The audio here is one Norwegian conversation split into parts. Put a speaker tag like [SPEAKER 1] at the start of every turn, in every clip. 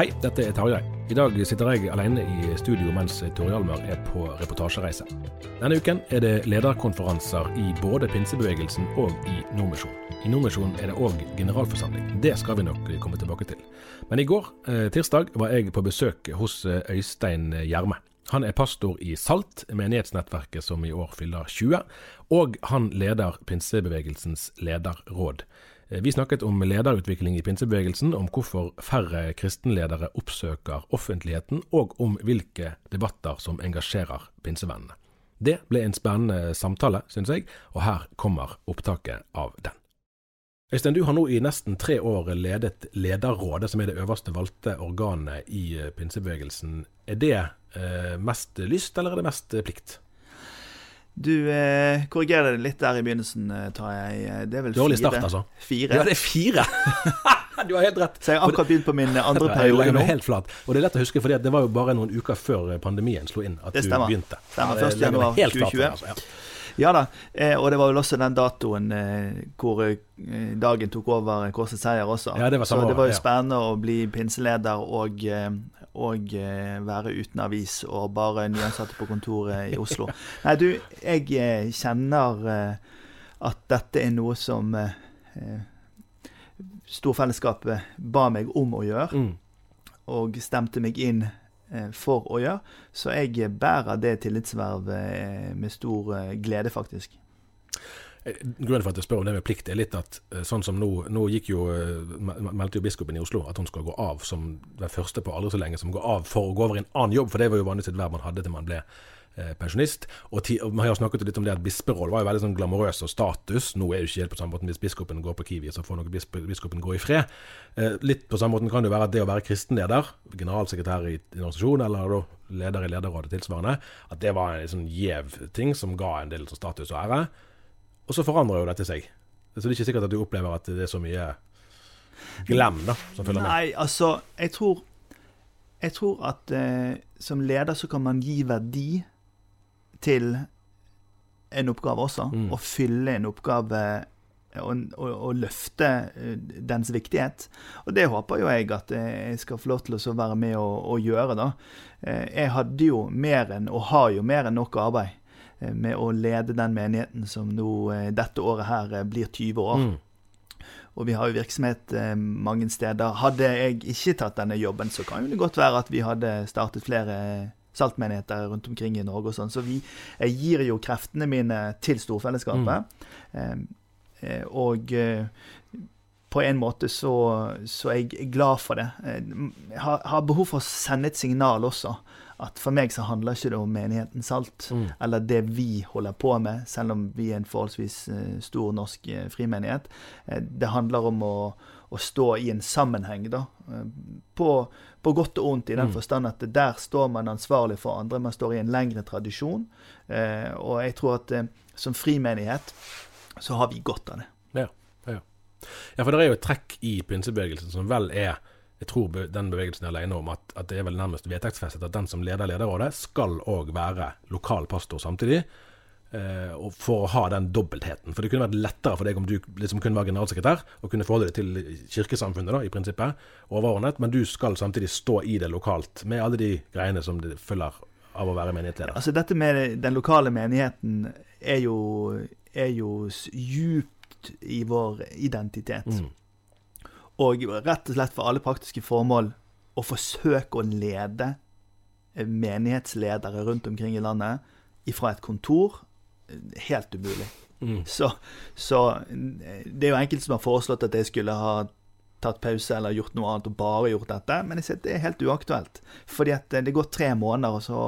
[SPEAKER 1] Hei, dette er Tarjei. I dag sitter jeg alene i studio mens Tore Hjalmar er på reportasjereise. Denne uken er det lederkonferanser i både pinsebevegelsen og i Nordmisjon. I Nordmisjon er det òg generalforsamling. Det skal vi nok komme tilbake til. Men i går, eh, tirsdag, var jeg på besøk hos eh, Øystein Gjerme. Han er pastor i SALT, menighetsnettverket som i år fyller 20, og han leder pinsebevegelsens lederråd. Eh, Vi snakket om lederutvikling i pinsebevegelsen, om hvorfor færre kristenledere oppsøker offentligheten, og om hvilke debatter som engasjerer pinsevennene. Det ble en spennende samtale, syns jeg, og her kommer opptaket av den. Øystein, du har nå i nesten tre år ledet Lederrådet, som er det øverste valgte organet i pinsebevegelsen. Er det eh, mest lyst, eller er det mest plikt?
[SPEAKER 2] Du eh, korrigerer det litt der i begynnelsen, eh, tar jeg. Eh, Det er vel
[SPEAKER 1] Dårlig
[SPEAKER 2] fire.
[SPEAKER 1] start, altså.
[SPEAKER 2] Fire.
[SPEAKER 1] Ja, det er fire! du har helt rett.
[SPEAKER 2] Så jeg har akkurat begynt på min eh, andre periode nå.
[SPEAKER 1] helt flat. Og det er lett å huske, for det var jo bare noen uker før pandemien slo inn at
[SPEAKER 2] Det
[SPEAKER 1] du
[SPEAKER 2] stemmer.
[SPEAKER 1] begynte.
[SPEAKER 2] Stemmer,
[SPEAKER 1] Ja,
[SPEAKER 2] 1.
[SPEAKER 1] jeg legger meg
[SPEAKER 2] januar
[SPEAKER 1] helt
[SPEAKER 2] 2020.
[SPEAKER 1] det, altså, ja.
[SPEAKER 2] Ja da, eh, og det var vel også den datoen eh, hvor eh, dagen tok over Korsets seier også.
[SPEAKER 1] Ja, det var samme
[SPEAKER 2] Så det var jo spennende å bli pinseleder og, og være uten avis og bare nyansatte på kontoret i Oslo. Nei, du, jeg kjenner at dette er noe som storfellesskapet ba meg om å gjøre,
[SPEAKER 1] Mm.
[SPEAKER 2] og stemte meg inn for å gjøre. Så jeg bærer det tillitsvervet eh, med stor eh, glede, faktisk.
[SPEAKER 1] Eh, Grunnen for at jeg spør om det med plikt, er litt at eh, sånn som nå Nå gikk jo, eh, meldte jo biskopen i Oslo at hun skal gå av som den første på aldri så lenge som går av for å gå over i en annen jobb, for det var jo vanligvis et verv man hadde til man ble eh, pensjonist. Og, og Man har snakket litt om det at bisperollen var jo veldig sånn glamorøs og status. Nå er det ikke helt på samme måten hvis biskopen går på Kiwi, så får nok bisp biskopen gå i fred. Eh, litt på samme måten kan det jo være at det å være kristenleder, generalsekretær i en organisasjon, eller da leder i lederrådet tilsvarende, at det var en sånn gjev ting som ga en del sånn status og ære. Og så forandrer jo dette seg. Så det er ikke sikkert at du opplever at det er så mye glem da, som følger med.
[SPEAKER 2] Nei, altså, jeg tror Jeg tror at eh, som leder så kan man gi verdi til en oppgave også.
[SPEAKER 1] Mm.
[SPEAKER 2] Og fylle en oppgave og, og, og løfte eh, dens viktighet. Og det håper jo jeg at eh, jeg skal få lov til å være med og, og gjøre, da. Eh, Jeg hadde jo mer enn, og har jo mer enn nok arbeid eh, med å lede den menigheten som nå eh, dette året her eh, blir 20 år.
[SPEAKER 1] Mm.
[SPEAKER 2] Og vi har jo virksomhet eh, mange steder. Hadde jeg ikke tatt denne jobben, så kan jo det godt være at vi hadde startet flere saltmenigheter rundt omkring i Norge og sånn. Så vi, jeg gir jo kreftene mine til storfellesskapet. Mm. eh, og eh, på en måte så, så er jeg glad for det. Eh, Jeg har, har behov for å sende et signal også. At for meg så handler ikke det om menigheten Salt,
[SPEAKER 1] Mm.
[SPEAKER 2] eller det vi holder på med, selv om vi er en forholdsvis eh, stor norsk eh, frimenighet. Eh, Det handler om å, å stå i en sammenheng, da. Eh, på, på godt og ondt, i den
[SPEAKER 1] Mm.
[SPEAKER 2] forstand at der står man ansvarlig for andre. Man står i en lengre tradisjon. Eh, og jeg tror at eh, som frimenighet så har vi godt av det.
[SPEAKER 1] Ja, ja. ja, for det er jo et trekk i pinsebevegelsen som vel er jeg tror den bevegelsen er alene om at, at det er vel nærmest vedtektsfestet at den som leder lederrådet, skal òg være lokal pastor samtidig. Eh, for å ha den dobbeltheten. For det kunne vært lettere for deg om du liksom kunne være generalsekretær og kunne forholde deg til kirkesamfunnet, da, i prinsippet, overordnet, men du skal samtidig stå i det lokalt, med alle de greiene som det følger av å være menighetsleder.
[SPEAKER 2] Altså Dette med den lokale menigheten er jo, er jo djupt i vår identitet.
[SPEAKER 1] Mm.
[SPEAKER 2] Og rett og slett for alle praktiske formål å forsøke å lede eh, menighetsledere rundt omkring i landet ifra et kontor, helt umulig.
[SPEAKER 1] Mm.
[SPEAKER 2] Så, så eh, det er jo enkelte som har foreslått at jeg skulle ha tatt pause eller gjort noe annet og bare gjort dette, men jeg sier at det er helt uaktuelt. Fordi at eh, det går tre måneder, og så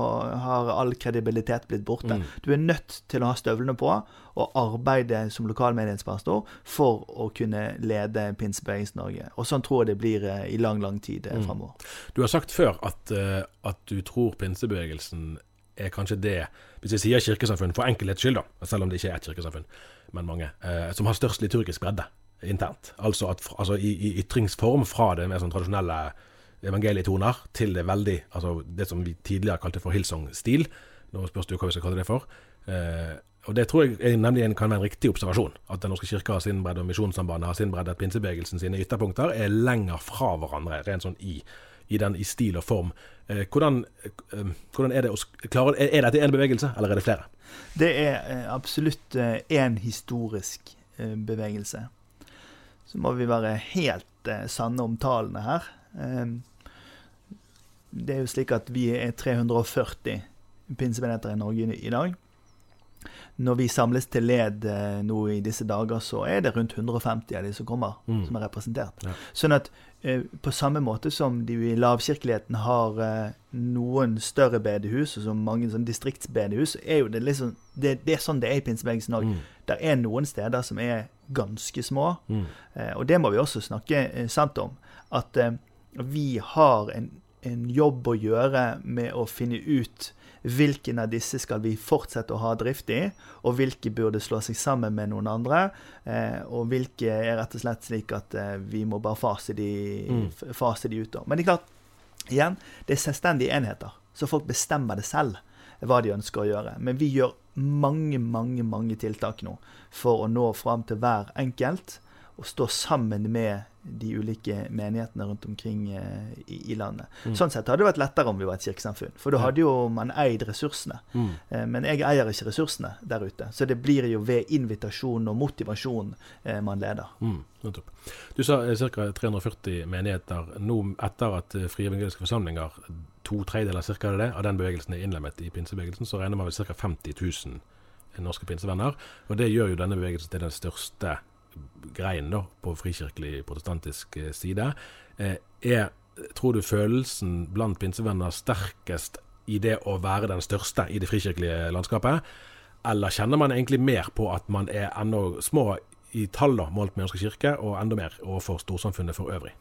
[SPEAKER 2] har all kredibilitet blitt borte.
[SPEAKER 1] Mm.
[SPEAKER 2] Du er nødt til å ha støvlene på og arbeide som lokalmenighetspastor for å kunne lede Pinsebevegelsen Norge. Og sånn tror jeg det blir eh, i lang, lang tid mm. framover.
[SPEAKER 1] Du har sagt før at, eh, at du tror pinsebevegelsen er kanskje det, hvis jeg sier kirkesamfunn for enkelhets skyld, da, selv om det ikke er et kirkesamfunn, men mange, eh, som har størst liturgisk bredde internt. Altså, at, altså i, i ytringsform fra det mer sånn tradisjonelle evangelietoner til det veldig Altså det som vi tidligere kalte for Hillsong-stil. Nå spørs det jo hva vi skal kalle det for. Eh, og det tror jeg nemlig kan være en riktig observasjon. At Den norske kirke har sin bredde, og Misjonssambandet har sin bredde. At pinsebevegelsen sine ytterpunkter er lenger fra hverandre, rent sånn i, i, den, i stil og form. Eh, hvordan, eh, hvordan er det å klare Er, dette en bevegelse, eller er det flere?
[SPEAKER 2] Det er eh, absolutt én historisk eh, bevegelse. Så må vi være helt eh, sanne om tallene her. Eh, det er jo slik at vi er 340 pinsemenigheter i Norge i, dag. Når vi samles til led eh, nå i disse dager, så er det rundt 150 av de som kommer,
[SPEAKER 1] Mm.
[SPEAKER 2] som er representert.
[SPEAKER 1] Ja.
[SPEAKER 2] Sånn at eh, på samme måte som de i lavkirkeligheten har eh, noen større bedehus, og som mange sånn distriktsbedehus, så er jo det liksom det, det er sånn det er i pinsebevegelsen òg.
[SPEAKER 1] Mm.
[SPEAKER 2] Det er noen steder som er ganske små,
[SPEAKER 1] Mm.
[SPEAKER 2] eh, og det må vi også snakke eh, sant om. At eh, vi har en, en jobb å gjøre med å finne ut hvilken av disse skal vi fortsette å ha drift i, og hvilke burde slå seg sammen med noen andre, eh, og hvilke er rett og slett slik at eh, vi må bare fase de,
[SPEAKER 1] Mm.
[SPEAKER 2] fase de ut. da. Men det er klart, igjen, det er selvstendige enheter, så folk bestemmer det selv hva de ønsker å gjøre. Men vi gjør mange, mange, mange tiltak nå for å nå fram til hver enkelt, og stå sammen med de ulike menighetene rundt omkring eh, i, i landet.
[SPEAKER 1] Mm.
[SPEAKER 2] Sånn sett hadde det vært lettere om vi var et kirkesamfunn, for da hadde jo man eid ressursene.
[SPEAKER 1] Mm.
[SPEAKER 2] Eh, Men jeg eier ikke ressursene der ute, så det blir jo ved invitasjon og motivasjon eh, man leder.
[SPEAKER 1] Mm. Du sa ca. 340 menigheter. Nå etter at Frie evangeliske forsamlinger, to tredjedeler cirka er det, av den bevegelsen er innlemmet i pinsebevegelsen, så regner man med ca. 50 000 norske pinsevenner. Og det gjør jo denne bevegelsen til den største greien da, på frikirkelig protestantisk eh, side. Eh, er, tror du følelsen blant pinsevenner sterkest i det å være den største i det frikirkelige landskapet? Eller kjenner man egentlig mer på at man er ennå små i tall da, målt med Norsk kirke, og enda mer overfor storsamfunnet for øvrig?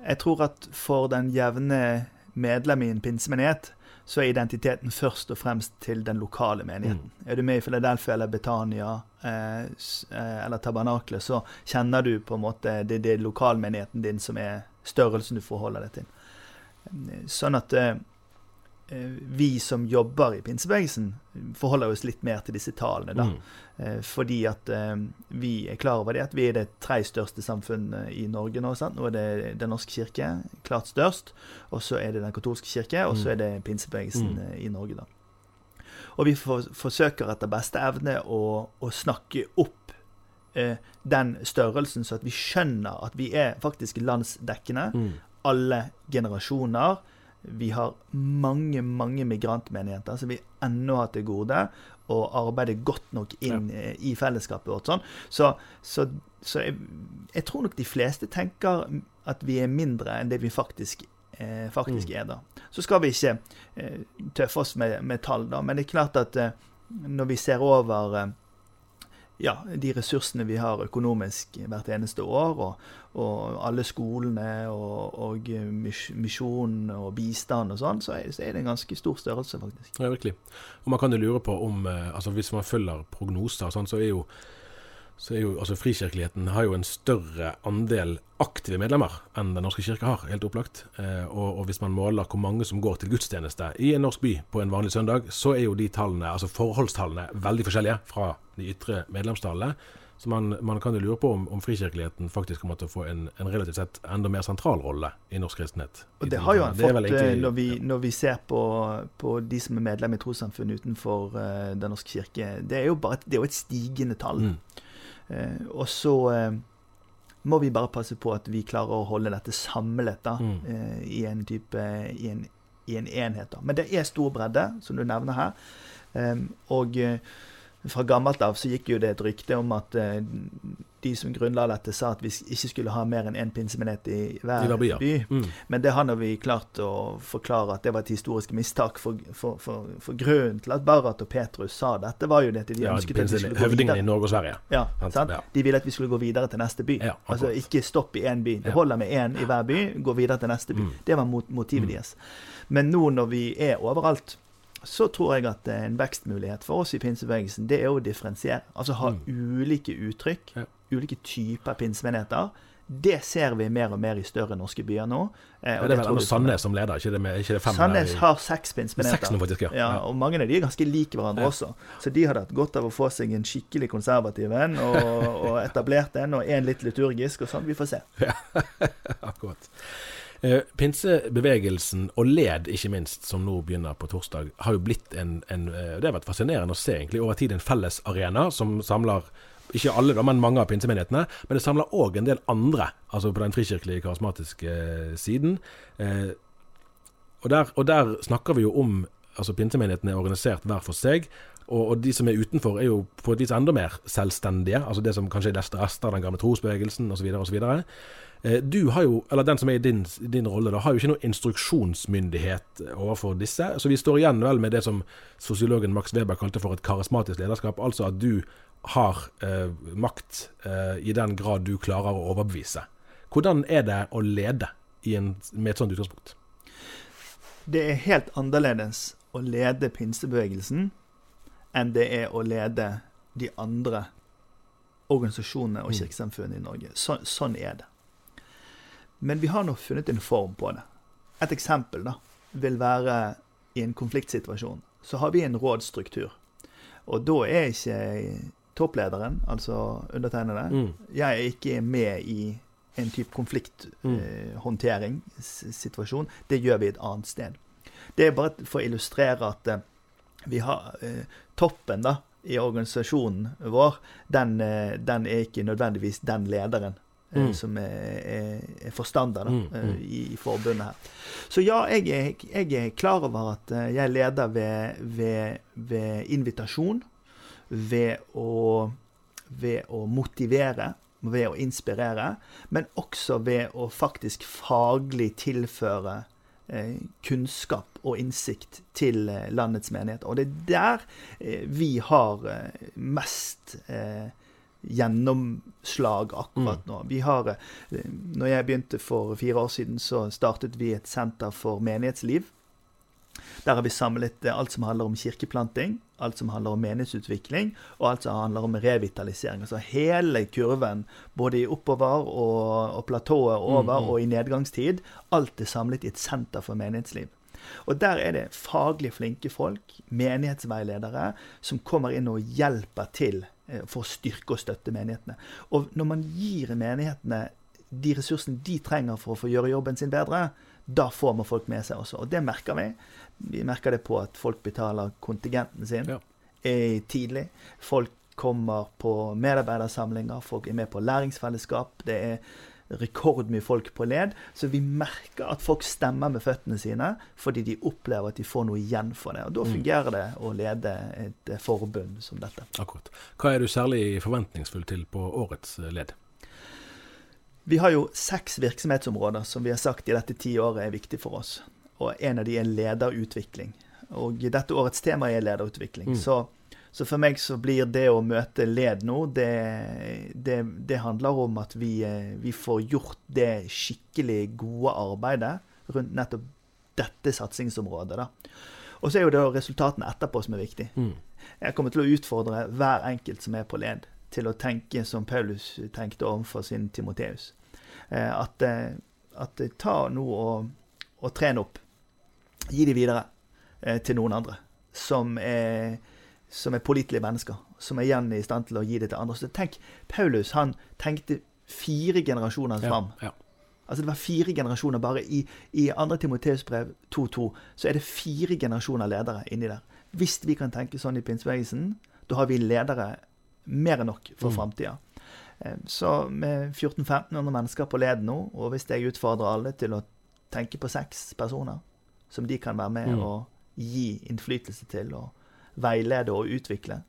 [SPEAKER 2] Jeg tror at for den jevne medlem i en pinsemenighet, så er identiteten først og fremst til den lokale menigheten. Er du med i Philadelphia eller Betania eh, eh, eller Tabernaklet, så kjenner du på en måte det, det er lokalmenigheten din som er størrelsen du forholder deg til. Sånn at eh, vi som jobber i pinsebevegelsen, forholder oss litt mer til disse tallene. da.
[SPEAKER 1] Mm.
[SPEAKER 2] Eh, fordi at eh, vi er klar over det at vi er det tre største samfunnet i Norge nå. sant? Nå er det Den norske kirke, klart størst. Og så er det Den katolske kirke, og så er det pinsebevegelsen
[SPEAKER 1] Mm.
[SPEAKER 2] eh, i Norge, da. Og vi for, forsøker etter beste evne å, å snakke opp eh, den størrelsen, så at vi skjønner at vi er faktisk landsdekkende.
[SPEAKER 1] Mm.
[SPEAKER 2] Alle generasjoner. Vi har mange, mange migrantmenigheter som vi ennå har til gode å arbeide godt nok inn ja. i fellesskapet vårt. Sånn. Så, så, så jeg, jeg tror nok de fleste tenker at vi er mindre enn det vi faktisk, eh, faktisk er. da. Så skal vi ikke eh, tøffe oss med, med tall, da, men det er klart at eh, når vi ser over eh, ja, de ressursene vi har økonomisk hvert eneste år, og, og alle skolene og, og misjonen og bistand og sånn, så, er det en ganske stor størrelse, faktisk.
[SPEAKER 1] Ja, virkelig. Og man kan jo lure på om eh, altså Hvis man følger prognoser, sånn, så er jo så er jo, altså Frikirkeligheten har jo en større andel aktive medlemmer enn Den norske kirke har, helt opplagt. Eh, og, og, hvis man måler hvor mange som går til gudstjeneste i en norsk by på en vanlig søndag, så er jo de tallene, altså forholdstallene veldig forskjellige fra de ytre medlemstallene. Så man, man kan jo lure på om, om frikirkeligheten faktisk kommer til å få en, en, relativt sett enda mer sentral rolle i norsk kristenhet.
[SPEAKER 2] Og det har jo han fått egentlig, eh, når, vi, når, vi, ser på, på, de som er medlem i trossamfunn utenfor uh, Den norske kirke. Det er jo bare et, det er jo et stigende tall. Mm. Eh, og så eh, må vi bare passe på at vi klarer å holde dette samlet da, mm. Eh, i en type i en, i en enhet. da. Men det er stor bredde, som du nevner her. og fra gammelt av så gikk jo det et rykte om at uh, de som grunnla dette, sa at vi ikke skulle ha mer enn én pinsemenighet i hver, I by. Mm. Men det har vi klart å forklare at det var et historisk mistak. For, for, for, for, grunnen til at Barrat og Petrus sa dette, var jo det at de ja, ønsket at vi skulle gå videre.
[SPEAKER 1] i Norge og Sverige.
[SPEAKER 2] Ja? Ja. De ville at vi skulle gå videre til neste by. Ja, altså ikke stopp i én by. Det holder med én i hver by, gå videre til neste by. Mm. Det var motivet mm. deres. Men nå når vi er overalt så tror jeg at en vekstmulighet for oss i pinsebevegelsen, det er å differensiere. Altså ha mm. ulike uttrykk, ja. ulike typer pinsemenigheter. Det ser vi mer og mer i større norske byer nå.
[SPEAKER 1] Eh, ja, det er vel Sandnes som leder, ikke det, med, ikke det fem
[SPEAKER 2] Sandnes har seks pinsemenigheter.
[SPEAKER 1] Ja.
[SPEAKER 2] ja. Og mange av de er ganske like hverandre også. Så de hadde hatt godt av å få seg en skikkelig konservativ en, og, og etablert en, og en litt liturgisk, og sånn. Vi får se.
[SPEAKER 1] Ja, akkurat. Eh, pinsebevegelsen, og LED ikke minst, som nå begynner på torsdag, har jo blitt en, en eh, Det har vært fascinerende å se egentlig over tid en felles arena som samler ikke alle, da, men mange av pinsemenighetene. Men det samler òg en del andre, altså på den frikirkelige, karismatiske eh, siden. Eh, og, der, og, der, snakker vi jo om altså Pinsemenighetene er organisert hver for seg. Og, og, de som er utenfor, er jo på et vis enda mer selvstendige. Altså det som kanskje er rester av den gamle trosbevegelsen osv. osv. Eh, du har jo, eller den som er i din, din rolle, da, har jo ikke noen instruksjonsmyndighet overfor disse. Så vi står igjen vel med det som sosiologen Max Weber kalte for et karismatisk lederskap. Altså at du har eh, makt eh, i den grad du klarer å overbevise. Hvordan er det å lede en, med et sånt utgangspunkt?
[SPEAKER 2] Det er helt annerledes å lede pinsebevegelsen enn det er å lede de andre organisasjonene og mm. kirkesamfunnene i Norge. Så, sånn er det. Men vi har nå funnet en form på det. Et eksempel da, vil være i en konfliktsituasjon. Så har vi en rådsstruktur. Og da er ikke topplederen, altså undertegnede, mm. jeg er ikke med i en type konflikthåndteringssituasjon. Mm. Eh, det gjør vi et annet sted. Det er bare for å illustrere at eh, vi har eh, toppen da, i organisasjonen vår, den, eh, den, er ikke nødvendigvis den lederen. Eh, mm. som er, er, er forstander da, mm, mm. I, i, forbundet her. Så ja, jeg er, jeg er, klar over at jeg leder ved, ved, ved invitasjon, ved å, ved å, motivere, ved å inspirere, men også ved å faktisk faglig tilføre kunnskap og innsikt til landets menigheter. Og det er der eh, vi har mest eh, gjennomslag akkurat nå. Vi har, eh, når jeg begynte for fire år siden, så startet vi et senter for menighetsliv. Der har vi samlet eh, alt som handler om kirkeplanting, alt som handler om menighetsutvikling, og alt som handler om revitalisering. Altså hele kurven, både i oppover og, og platået over mm, mm. og i nedgangstid. Alt er samlet i et senter for menighetsliv. Og der er det faglig flinke folk, menighetsveiledere, som kommer inn og hjelper til Eh, for å styrke og støtte menighetene. Og når man gir menighetene de ressursene de trenger for å få gjøre jobben sin bedre, da får man folk med seg også. Og det merker vi. Vi merker det på at folk betaler kontingenten sin ja. tidlig. Folk kommer på medarbeidersamlinger, folk er med på læringsfellesskap. Det er rekordmye folk på led. Så vi merker at folk stemmer med føttene sine fordi de opplever at de får noe igjen for det. Og Da mm. fungerer det å lede et eh, forbund som dette.
[SPEAKER 1] Akkurat. Hva er du særlig forventningsfull til på årets eh, led?
[SPEAKER 2] Vi har jo seks virksomhetsområder som vi har sagt i dette tiåret er viktig for oss. Og en av de er lederutvikling. Og dette årets tema er lederutvikling. Mm. Så, Så for meg så blir det å møte led nå, det, det, det handler om at vi, eh, vi, får gjort det skikkelig gode arbeidet rundt nettopp dette satsingsområdet. da. Og så er jo det resultatene etterpå som er viktig. Mm. Jeg kommer til å utfordre hver enkelt som er på led, til å tenke som Paulus tenkte overfor sin Timoteus. Eh, at, eh, at ta nå og, og tren opp. Gi de videre til noen andre som er som er pålitelige mennesker, som er igjen i stand til å gi det til andre. Så tenk, Paulus han tenkte fire generasjoner fram. Ja, ja. Altså Det var fire generasjoner bare. I, i 2. Timoteus brev 2.2 så er det fire generasjoner ledere inni der. Hvis vi kan tenke sånn i pinsebevegelsen, da har vi ledere mer enn nok for mm. framtida. Eh, så med 1400-1500 mennesker på led nå, og hvis jeg utfordrer alle til å tenke på seks personer som de kan være med mm. og gi innflytelse til, og veilede og utvikle,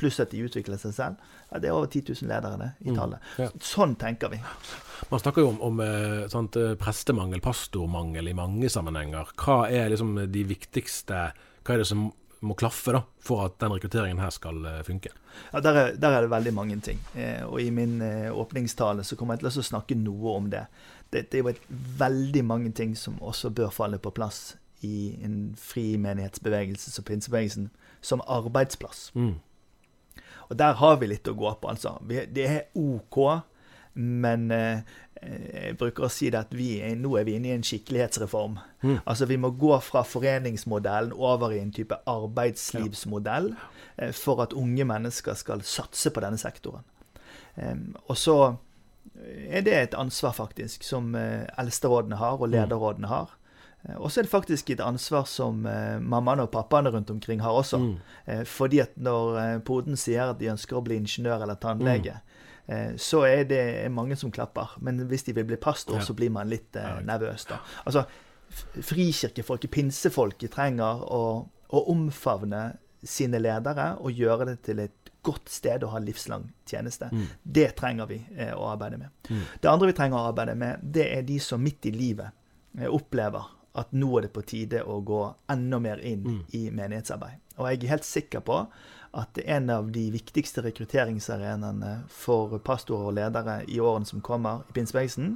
[SPEAKER 2] pluss at de utvikler seg selv, ja, det er over 10 000 ledere det, i mm. tallet. Mm, ja. Sånn tenker vi.
[SPEAKER 1] Man snakker jo om, om eh, sant, eh, prestemangel, pastormangel i mange sammenhenger. Hva er liksom de viktigste Hva er det som må klaffe da, for at den rekrutteringen her skal eh, funke?
[SPEAKER 2] Ja, der er, der er, det veldig mange ting. Eh, og i min eh, åpningstale så kommer jeg til å snakke noe om det. det. Det, er jo et, veldig mange ting som også bør falle på plass i en fri menighetsbevegelse som pinsebevegelsen som arbeidsplass. Mm. Og der har vi litt å gå på, altså. Det er OK, men eh, jeg bruker å si det at vi nå er vi inne i en skikkelighetsreform. Mm. Altså Vi må gå fra foreningsmodellen over i en type arbeidslivsmodell ja. for at unge mennesker skal satse på denne sektoren. Og så er det et ansvar faktisk som eldsterådene har, og mm. lederrådene har. Eh, og så er det faktisk et ansvar som eh, mammaene og pappaene rundt omkring har også. Mm. Eh, fordi at når eh, poden sier at de ønsker å bli ingeniør eller tannlege, mm. Eh, så er det mange som klapper. Men hvis de vil bli pastor, så blir man litt eh, nervøs. da. Altså, Frikirkefolket, pinsefolket, trenger å, å, omfavne sine ledere og gjøre det til et godt sted å ha livslang tjeneste. Mm. Det trenger vi å arbeide med. Mm. Det andre vi trenger å arbeide med, det er de som midt i livet opplever at nå er det på tide å gå enda mer inn mm. i menighetsarbeid. Og jeg er helt sikker på at en av de viktigste rekrutteringsarenaene for pastorer og ledere i årene som kommer i pinsebevegelsen,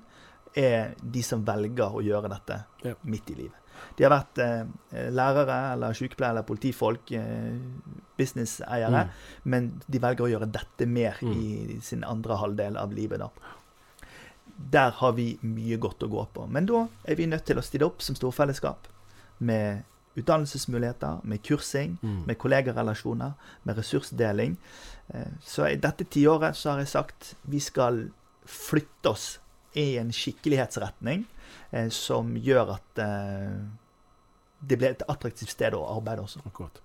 [SPEAKER 2] er de som velger å gjøre dette ja. midt i livet. De har vært eh, lærere eller sykepleiere eller politifolk, eh, businesseiere, mm. men de velger å gjøre dette mer mm. i sin andre halvdel av livet. da der har vi mye godt å gå på. Men da er vi nødt til å stille opp som storfellesskap med utdannelsesmuligheter, med kursing, mm. med kollegarelasjoner, med ressursdeling. Eh, så i dette tiåret så har jeg sagt vi skal flytte oss i en skikkelighetsretning eh, som gjør at eh, det blir et attraktivt sted å arbeide også.
[SPEAKER 1] Akkurat.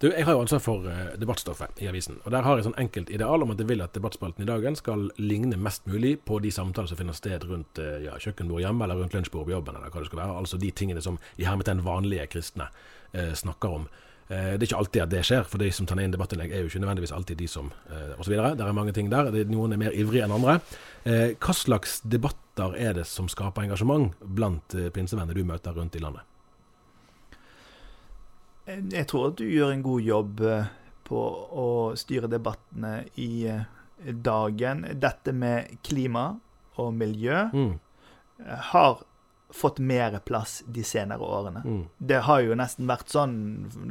[SPEAKER 1] Du, Jeg har jo ansvar for uh, debattstoffet i avisen. og Der har jeg sånn enkelt ideal om at jeg vil at debattspalten i dagen skal ligne mest mulig på de samtaler som finner sted rundt uh, ja, kjøkkenbord hjemme eller rundt lunsjbord på jobben. eller hva det skal være. Altså de tingene som i hermetegn vanlige kristne uh, snakker om. Det er ikke alltid at det skjer, for de som tar inn debattinnlegg, er jo ikke nødvendigvis alltid de som osv. Det er mange ting der. Noen er mer ivrige enn andre. Hva slags debatter er det som skaper engasjement blant pinsevenner du møter rundt i landet?
[SPEAKER 2] Jeg tror at du gjør en god jobb eh, på å styre debattene i eh, dagen. Dette med klima og miljø mm. har fått mer plass de senere årene. Mm. Det har jo nesten vært sånn,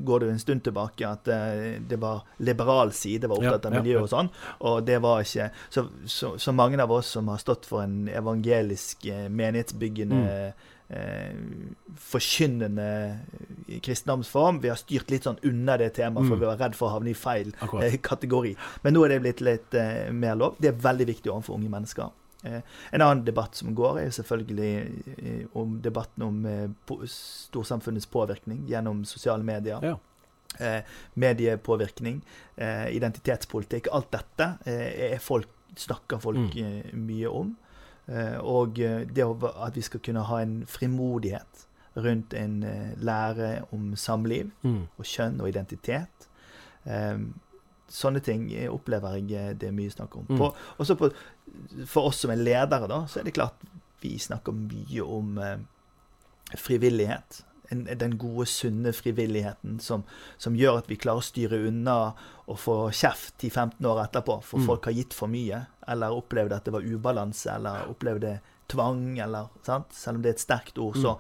[SPEAKER 2] går det en stund tilbake, at det, eh, det var liberal side var opptatt ja, av miljø ja, ja. og sånn. Og det var ikke så, så, så, mange av oss som har stått for en evangelisk, menighetsbyggende mm eh, forkynnende kristendomsform. Vi har styrt litt sånn unna det temaet, for mm. vi var redd for å havne i feil eh, kategori. Men nå er det blitt litt eh, mer lov. Det er veldig viktig overfor unge mennesker. Eh, en annen debatt som går, er selvfølgelig eh, om debatten om eh, storsamfunnets påvirkning gjennom sosiale medier. Ja. mediepåvirkning, identitetspolitikk. Alt dette er folk, snakker folk mm. mye om. Eh, og eh, det at vi skal kunne ha en frimodighet rundt en eh, lære om samliv mm. og kjønn og identitet. Sånne ting opplever jeg det er mye snakk om. Mm. På, også på, for oss som er ledere, da, så er det klart vi snakker mye om frivillighet. En, den gode, sunne frivilligheten som, som, gjør at vi klarer å styre unna og få kjeft 10-15 år etterpå, for mm. folk har gitt for mye, eller opplevde at det var ubalanse, eller opplevde tvang, eller sant? Selv om det er et sterkt ord, så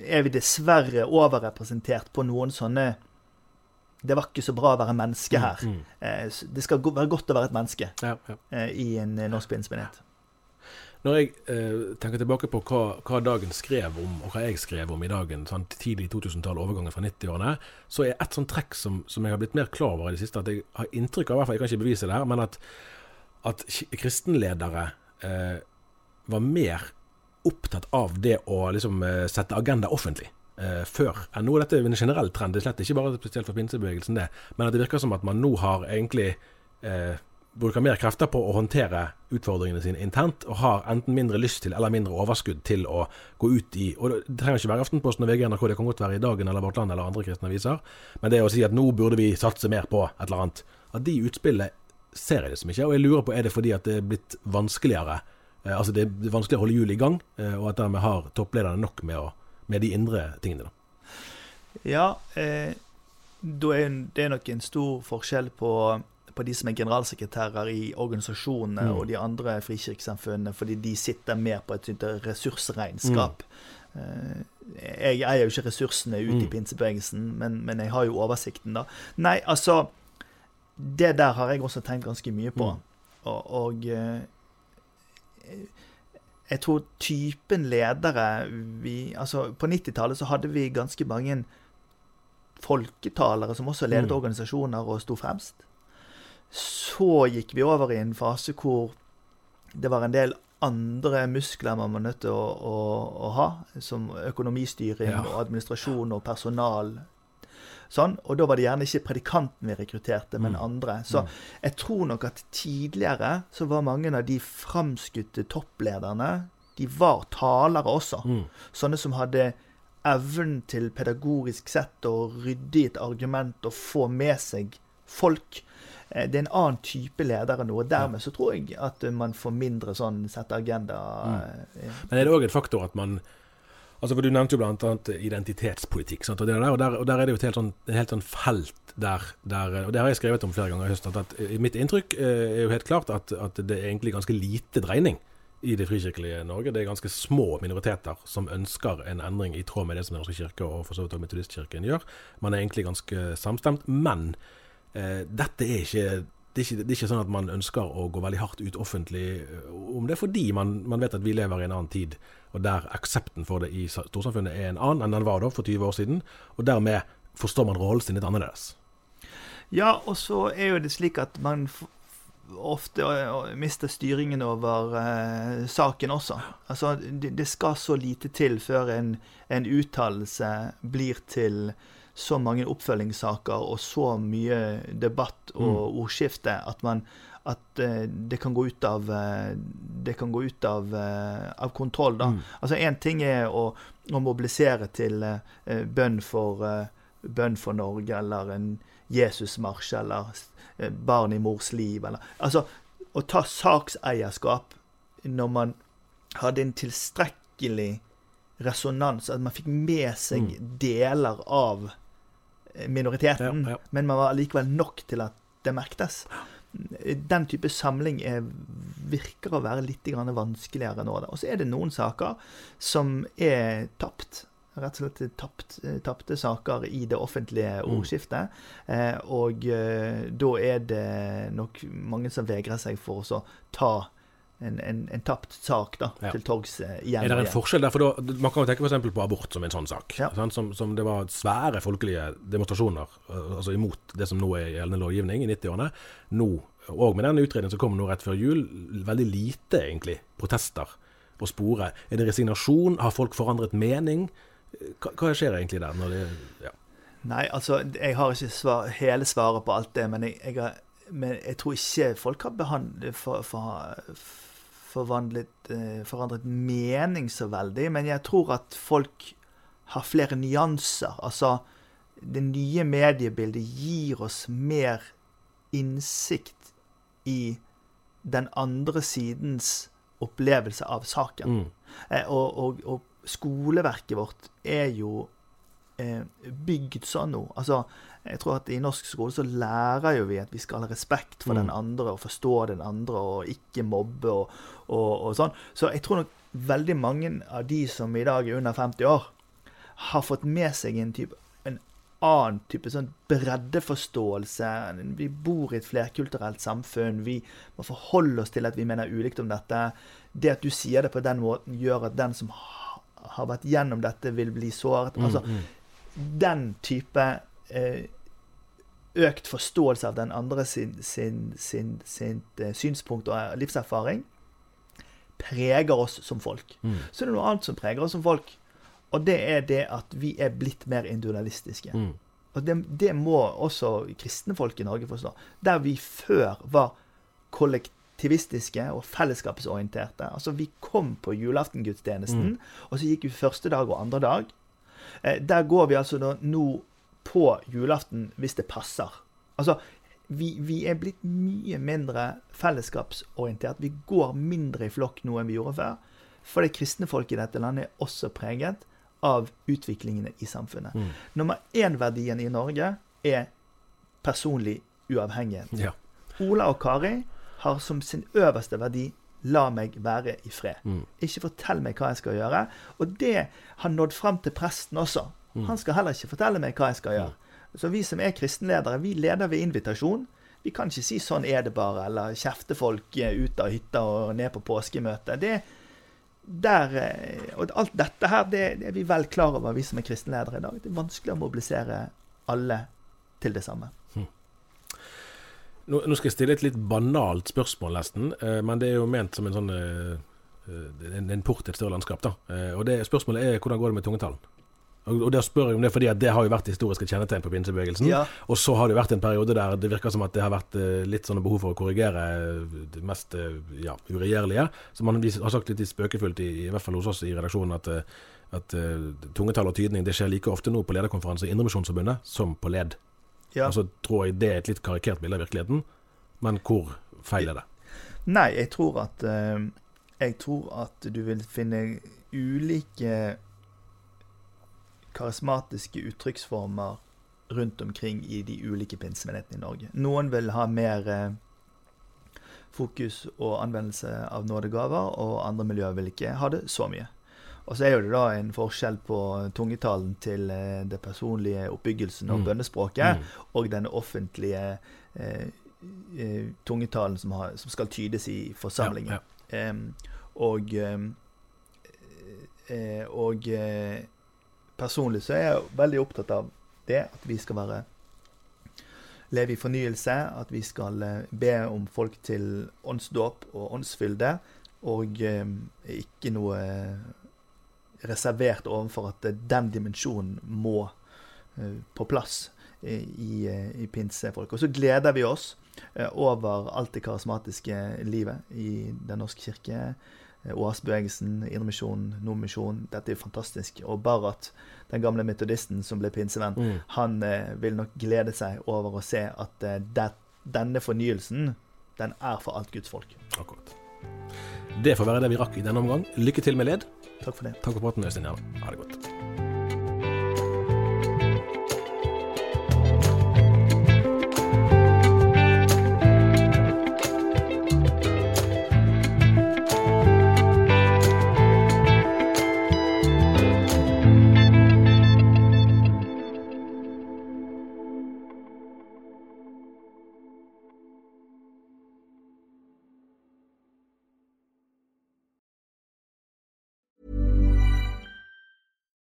[SPEAKER 2] er vi dessverre overrepresentert på noen sånne det var ikke så bra å være menneske mm, her. Mm, mm. Det skal være godt å være et menneske ja, ja. Eh, i en eh, norsk pinsemenighet.
[SPEAKER 1] Når jeg eh, tenker tilbake på hva, hva, dagen skrev om, og hva jeg skrev om i dagen, sånn tidlig 2000-tall, overgangen fra 90-årene, så er et sånt trekk som, som, jeg har blitt mer klar over i det siste, at jeg har inntrykk av, i hvert fall, jeg kan ikke bevise det her, men at, at kristenledere eh, var mer opptatt av det å liksom, eh, sette agenda offentlig. Eh, før enn nå. Dette er en generell trend, det er slett ikke bare spesielt for pinsebevegelsen, det. Men at det virker som at man nå har egentlig eh, bruker mer krefter på å håndtere utfordringene sine internt, og har enten mindre lyst til eller mindre overskudd til å gå ut i Og det trenger ikke være Aftenposten og VG NRK, det kan godt være i Dagen eller Vårt Land eller andre kristne aviser, men det å si at nå burde vi satse mer på et eller annet, at de utspillene ser jeg liksom ikke. Og jeg lurer på er det fordi at det er blitt vanskeligere eh, Altså det er vanskeligere å holde hjulet i gang, eh, og at dermed har topplederne nok med, å, med de indre tingene. da.
[SPEAKER 2] Ja, eh, det er nok en stor forskjell på på de som er generalsekretærer i organisasjonene mm. og de andre frikirkesamfunnene, fordi de sitter mer på et ressursregnskap. Mm. Eh, jeg eier jo ikke ressursene ute mm. i pinsebevegelsen, men, men, jeg har jo oversikten, da. Nei, altså Det der har jeg også tenkt ganske mye på. Mm. Og, og eh, jeg tror typen ledere vi Altså, på 90-tallet så hadde vi ganske mange folketalere som også ledet mm. organisasjoner og sto fremst. Så gikk vi over i en fase hvor det var en del andre muskler man var nødt til å, å, å ha, som økonomistyring ja. og administrasjon og personal. Sånn, og da var det gjerne ikke predikanten vi rekrutterte, men mm. andre. Så mm. jeg tror nok at tidligere så var mange av de framskutte topplederne de var talere også. Mm. Sånne som hadde evnen til pedagogisk sett å rydde i et argument og få med seg folk. Eh, det er en annen type ledere nå. og Dermed så tror jeg at man får mindre sånn sette agenda. Mm.
[SPEAKER 1] Eh, Men er det òg en faktor at man Altså for Du nevnte jo bl.a. identitetspolitikk. Og, der, og, der, og, der, er det jo et helt sånn, et helt sånn felt der, der, Og det har jeg skrevet om flere ganger i høst. At, at, mitt inntrykk eh, er jo helt klart at, at det er egentlig ganske lite dreining i det frikirkelige Norge. Det er ganske små minoriteter som ønsker en endring i tråd med det som Den norske kirke og for så vidt også Metodistkirken gjør. Man er egentlig ganske samstemt. Men eh, dette er ikke det er, ikke, det er, ikke, sånn at man ønsker å gå veldig hardt ut offentlig eh, om det, er fordi man, man, vet at vi lever i en annen tid, og der aksepten for det i storsamfunnet er en annen enn den var da for 20 år siden. Og dermed forstår man rollen sin litt annerledes.
[SPEAKER 2] Ja, og så er jo det slik at man ofte mister styringen over uh, saken også. Altså, det, det, skal så lite til før en, en uttalelse blir til så mange oppfølgingssaker og så mye debatt og mm. ordskifte at man at uh, det kan gå ut av uh, det kan gå ut av, uh, av kontroll. da. Mm. Altså Én ting er å, å mobilisere til bønn for, bønn for Norge, eller en Jesusmarsj, eller barn i mors liv, eller Altså å ta sakseierskap når man hadde en tilstrekkelig resonans, at man fikk med seg mm. deler av minoriteten, ja, ja. men man var likevel nok til at det merktes. Den type samling er, virker å være litt vanskeligere nå. Og så er det noen saker som er tapt. Rett og slett tapt, tapte saker i det offentlige mm. ordskiftet. Mm. Eh, og eh, da er det nok mange som vegrer seg for å ta en, en, en tapt sak da, ja. til torgs uh, igjen.
[SPEAKER 1] Er det en forskjell der? For da, Man kan jo tenke f.eks. på abort som en sånn sak. Ja. Som, som, det var svære folkelige demonstrasjoner uh, altså imot det som nå er gjeldende lovgivning i 90-årene. Nå, og med den utredningen som kom nå rett før jul, veldig lite egentlig protester på sporet. Er det resignasjon? Har folk forandret mening? Hva, hva skjer egentlig der? det, ja.
[SPEAKER 2] Nei, altså, jeg har ikke svar, hele svaret på alt det, men jeg, jeg, har, men jeg tror ikke folk har behandlet for, for, eh, forandret mening så veldig, men jeg tror at folk har flere nyanser. Altså, det nye mediebildet gir oss mer innsikt i den andre sidens opplevelse av saken. Mm. Eh, og, og, og, skoleverket vårt er jo eh, bygd sånn nå. Altså, jeg tror at i norsk skole så lærer jo vi at vi skal ha respekt for
[SPEAKER 1] Mm.
[SPEAKER 2] den andre og forstå den andre og ikke mobbe og, og, og sånn. Så jeg tror nok veldig mange av de som i dag er under 50 år, har fått med seg en type en annen type sånn breddeforståelse. Vi bor i et flerkulturelt samfunn. Vi må forholde oss til at vi mener ulikt om dette. Det at du sier det på den måten, gjør at den som har vært gjennom dette, vil bli såret. Altså, den type økt forståelse av den andre sin, sin, sin, sin eh, synspunkt og livserfaring preger oss som folk. Så er det noe annet som preger oss som folk, og det er det at vi er blitt mer individualistiske.
[SPEAKER 1] Mm.
[SPEAKER 2] Og det, det må også kristne folk i Norge forstå. Der vi før var kollektivistiske og fellesskapsorienterte. Altså, vi kom på julaftengudstjenesten, og så gikk vi første dag og andre dag. Eh, der går vi altså nå på julaften hvis det passer. Altså, vi, vi er blitt mye mindre fellesskapsorientert. Vi går mindre i flokk nå enn vi gjorde før. For det kristne folket i dette landet er også preget av utviklingene i samfunnet. Nummer én-verdien i Norge er personlig uavhengighet.
[SPEAKER 1] Ja.
[SPEAKER 2] Ola og Kari har som sin øverste verdi 'la meg være i fred'. Ikke fortell meg hva jeg skal gjøre. Og det har nådd fram til presten også. Han skal heller ikke fortelle meg hva jeg skal gjøre. Så vi som er kristenledere, vi leder ved invitasjon. Vi kan ikke si 'sånn er det bare', eller kjefte folk eh, ut av hytta og ned på påskemøte. Det, der, eh, og alt dette her, det, det er vi vel klar over, vi som er kristenledere i dag. Det er vanskelig å mobilisere alle til det samme.
[SPEAKER 1] Nå, nå skal jeg stille et litt banalt spørsmål, nesten. eh, Men det er jo ment som en sånn en, port til et større landskap. da. Og det Spørsmålet er hvordan går det med tungetalen? Og, der spør jeg om det fordi at det har jo vært historiske kjennetegn på pinsebevegelsen.
[SPEAKER 2] Ja.
[SPEAKER 1] Og så har det vært en periode der det virker som at det har vært eh, litt sånne behov for å korrigere eh, det mest eh, ja, uregjerlige. Så man har sagt litt spøkefullt, i, i hvert fall hos oss i redaksjonen, at, at uh, tungetall og tydning det skjer like ofte nå på lederkonferanse i Indremisjonsforbundet som på led.
[SPEAKER 2] Ja.
[SPEAKER 1] Og så tror jeg det er et litt karikert bilde av virkeligheten, men hvor feil er det?
[SPEAKER 2] Nei, jeg tror at uh, Jeg tror at du vil finne ulike karismatiske uttrykksformer rundt omkring i de ulike pinsemenighetene i Norge. Noen vil ha mer eh, fokus og anvendelse av nådegaver, og andre miljøer vil ikke ha det så mye. Og så er jo det da en forskjell på tungetalen til eh, det personlige oppbyggelsen og
[SPEAKER 1] Mm.
[SPEAKER 2] bønnespråket,
[SPEAKER 1] Mm.
[SPEAKER 2] og den offentlige eh, eh, tungetalen som, har, som skal tydes i forsamlingen.
[SPEAKER 1] Ja,
[SPEAKER 2] Em, og em, eh, og personlig så er jeg veldig opptatt av det, at vi skal være leve i fornyelse, at vi skal eh, be om folk til åndsdåp og åndsfylde, og em, ikke noe eh, reservert overfor at eh, den dimensjonen må eh, på plass eh, i, eh, i pinsefolk. Og så gleder vi oss eh, over alt det karismatiske livet i Den norske kirke. Eh, OAS-bevegelsen, Indremisjonen, Nordmisjonen. Dette er jo fantastisk. Og Barat, den gamle metodisten som ble pinsevenn,
[SPEAKER 1] Mm.
[SPEAKER 2] han eh, vil nok glede seg over å se at eh, det, denne fornyelsen, den er for alt Guds folk.
[SPEAKER 1] Akkurat. Det får være det vi rakk i denne omgang. Lykke til med led.
[SPEAKER 2] Takk for det.
[SPEAKER 1] Takk for praten, Øystein Gjerman. Ha det godt.